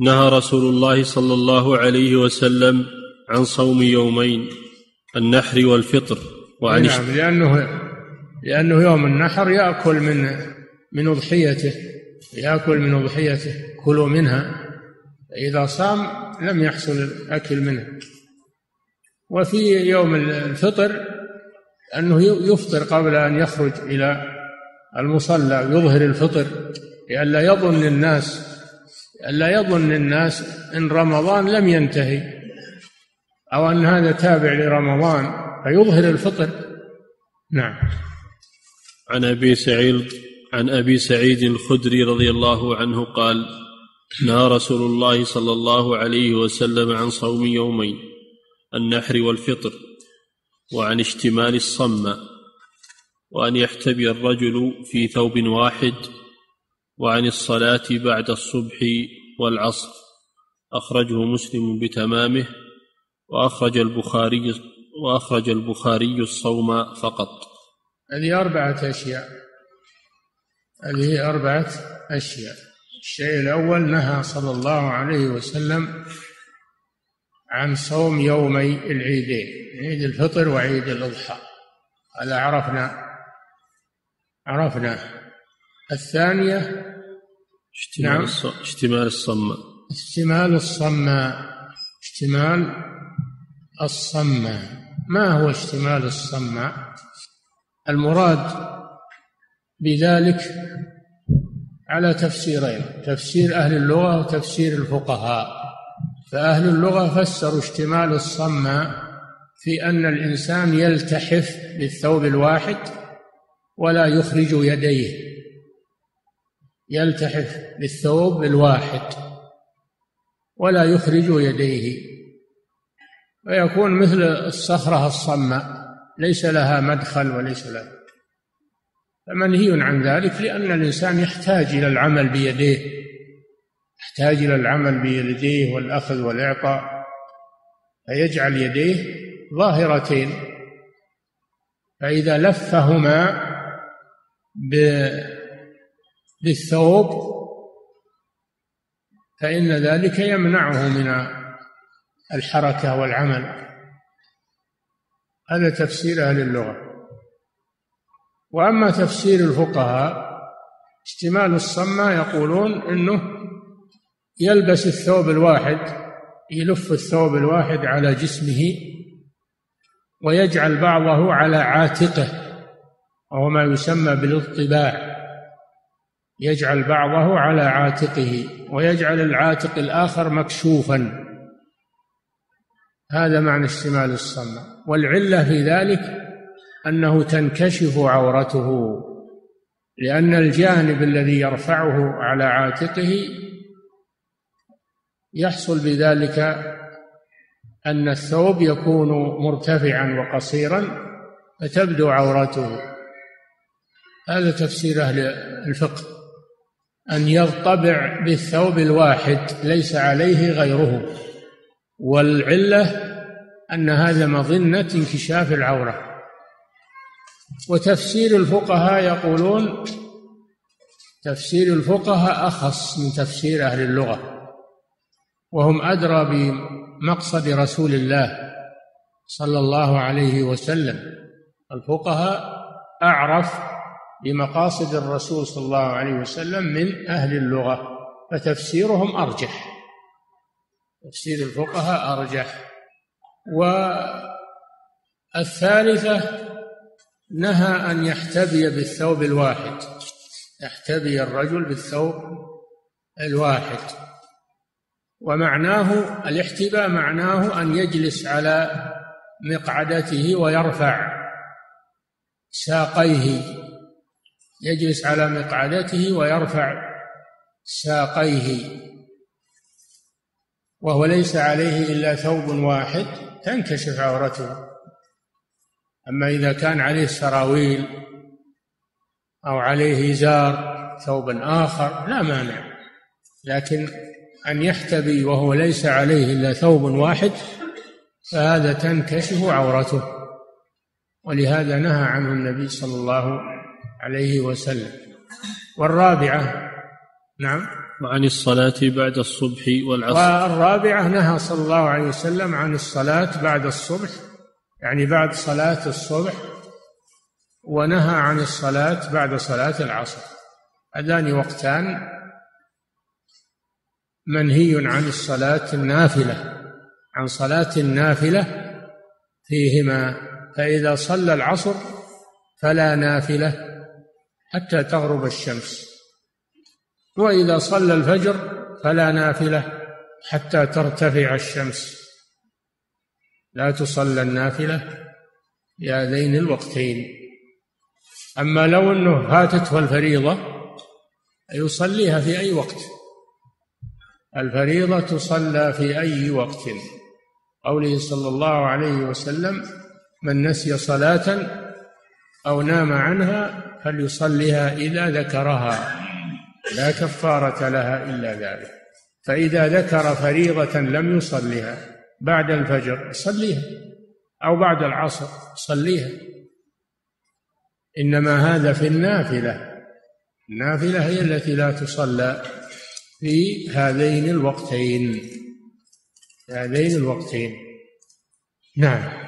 نهى رسول الله صلى الله عليه وسلم عن صوم يومين النحر والفطر وعن نعم لأنه لأنه يوم النحر يأكل من من أضحيته يأكل من أضحيته كلوا منها. إذا صام لم يحصل الأكل منها وفي يوم الفطر أنه يفطر قبل أن يخرج إلى المصلى يظهر الفطر لئلا يظن الناس لئلا يظن الناس إن رمضان لم ينتهي أو أن هذا تابع لرمضان فيظهر الفطر. نعم. عن أبي سعيد عن أبي سعيد الخدري رضي الله عنه قال نهى رسول الله صلى الله عليه وسلم عن صوم يومين النحر والفطر وعن اشتمال الصم وأن يحتبي الرجل في ثوب واحد وعن الصلاة بعد الصبح والعصر. أخرجه مسلم بتمامه وأخرج البخاري وأخرج البخاري الصوم فقط. هذه أربعة أشياء. هذه أربعة أشياء. الشيء الأول نهى صلى الله عليه وسلم عن صوم يومي العيدين عيد الفطر وعيد الأضحى. هذا عرفنا عرفناه. الثانية اشتمال نعم. اشتمال الصماء. اشتمال الصماء. اشتمال الصماء. ما هو اشتمال الصماء؟ المراد بذلك على تفسيرين تفسير أهل اللغة وتفسير الفقهاء. فأهل اللغة فسروا اشتمال الصماء في أن الإنسان يلتحف بالثوب الواحد ولا يخرج يديه. يلتحف بالثوب الواحد ولا يخرج يديه ويكون مثل الصخرة الصماء ليس لها مدخل وليس لها. فمنهي عن ذلك لأن الإنسان يحتاج إلى العمل بيديه يحتاج إلى العمل بيديه والأخذ والإعطاء فيجعل يديه ظاهرتين. فإذا لفهما بالثوب فإن ذلك يمنعه من الحركة والعمل. هذا تفسير أهل اللغة. وأما تفسير الفقهاء اشتمال الصمة يقولون أنه يلبس الثوب الواحد يلف الثوب الواحد على جسمه ويجعل بعضه على عاتقه وهو ما يسمى بالإطباع. يجعل بعضه على عاتقه ويجعل العاتق الآخر مكشوفا. هذا معنى اشتمال الصمة. والعلة في ذلك أنه تنكشف عورته لأن الجانب الذي يرفعه على عاتقه يحصل بذلك أن الثوب يكون مرتفعا وقصيرا فتبدو عورته. هذا تفسير أهل الفقه. أن يضطبع بالثوب الواحد ليس عليه غيره. والعلة أن هذا مظنة انكشاف العورة. وتفسير الفقهاء يقولون تفسير الفقهاء أخص من تفسير أهل اللغة. وهم أدرى بمقصد رسول الله صلى الله عليه وسلم. الفقهاء أعرف بمقاصد الرسول صلى الله عليه وسلم من أهل اللغة فتفسيرهم أرجح. تفسير الفقهاء أرجح. والثالثة نهى أن يحتبي بالثوب الواحد. يحتبي الرجل بالثوب الواحد. ومعناه الاحتباء معناه أن يجلس على مقعدته ويرفع ساقيه. يجلس على مقعدته ويرفع ساقيه وهو ليس عليه إلا ثوب واحد تنكشف عورته. أما إذا كان عليه سراويل أو عليه إزار ثوب آخر لا مانع لكن أن يحتبي وهو ليس عليه إلا ثوب واحد فهذا تنكشف عورته. ولهذا نهى عنه النبي صلى الله عليه وسلم. والرابعة نعم. وعن الصلاة بعد الصبح والعصر. والرابعة نهى صلى الله عليه وسلم عن الصلاة بعد الصبح يعني بعد صلاة الصبح ونهى عن الصلاة بعد صلاة العصر. هذان وقتان منهي عن الصلاة النافلة عن صلاة النافلة فيهما فإذا صلى العصر فلا نافلة حتى تغرب الشمس. وإذا صلى الفجر فلا نافلة حتى ترتفع الشمس. لا تصلى النافلة في هذين الوقتين. أما لو أنه فاتته الفريضة يصليها في أي وقت. الفريضة تصلى في أي وقت. قوله صلى الله عليه وسلم من نسي صلاة أو نام عنها فليصليها إذا ذكرها. لا كفارة لها إلا ذلك. فإذا ذكر فريضة لم يصلها بعد الفجر صليها. أو بعد العصر صليها. إنما هذا في النافلة. النافلة هي التي لا تصلى في هذين الوقتين. هذين الوقتين. نعم.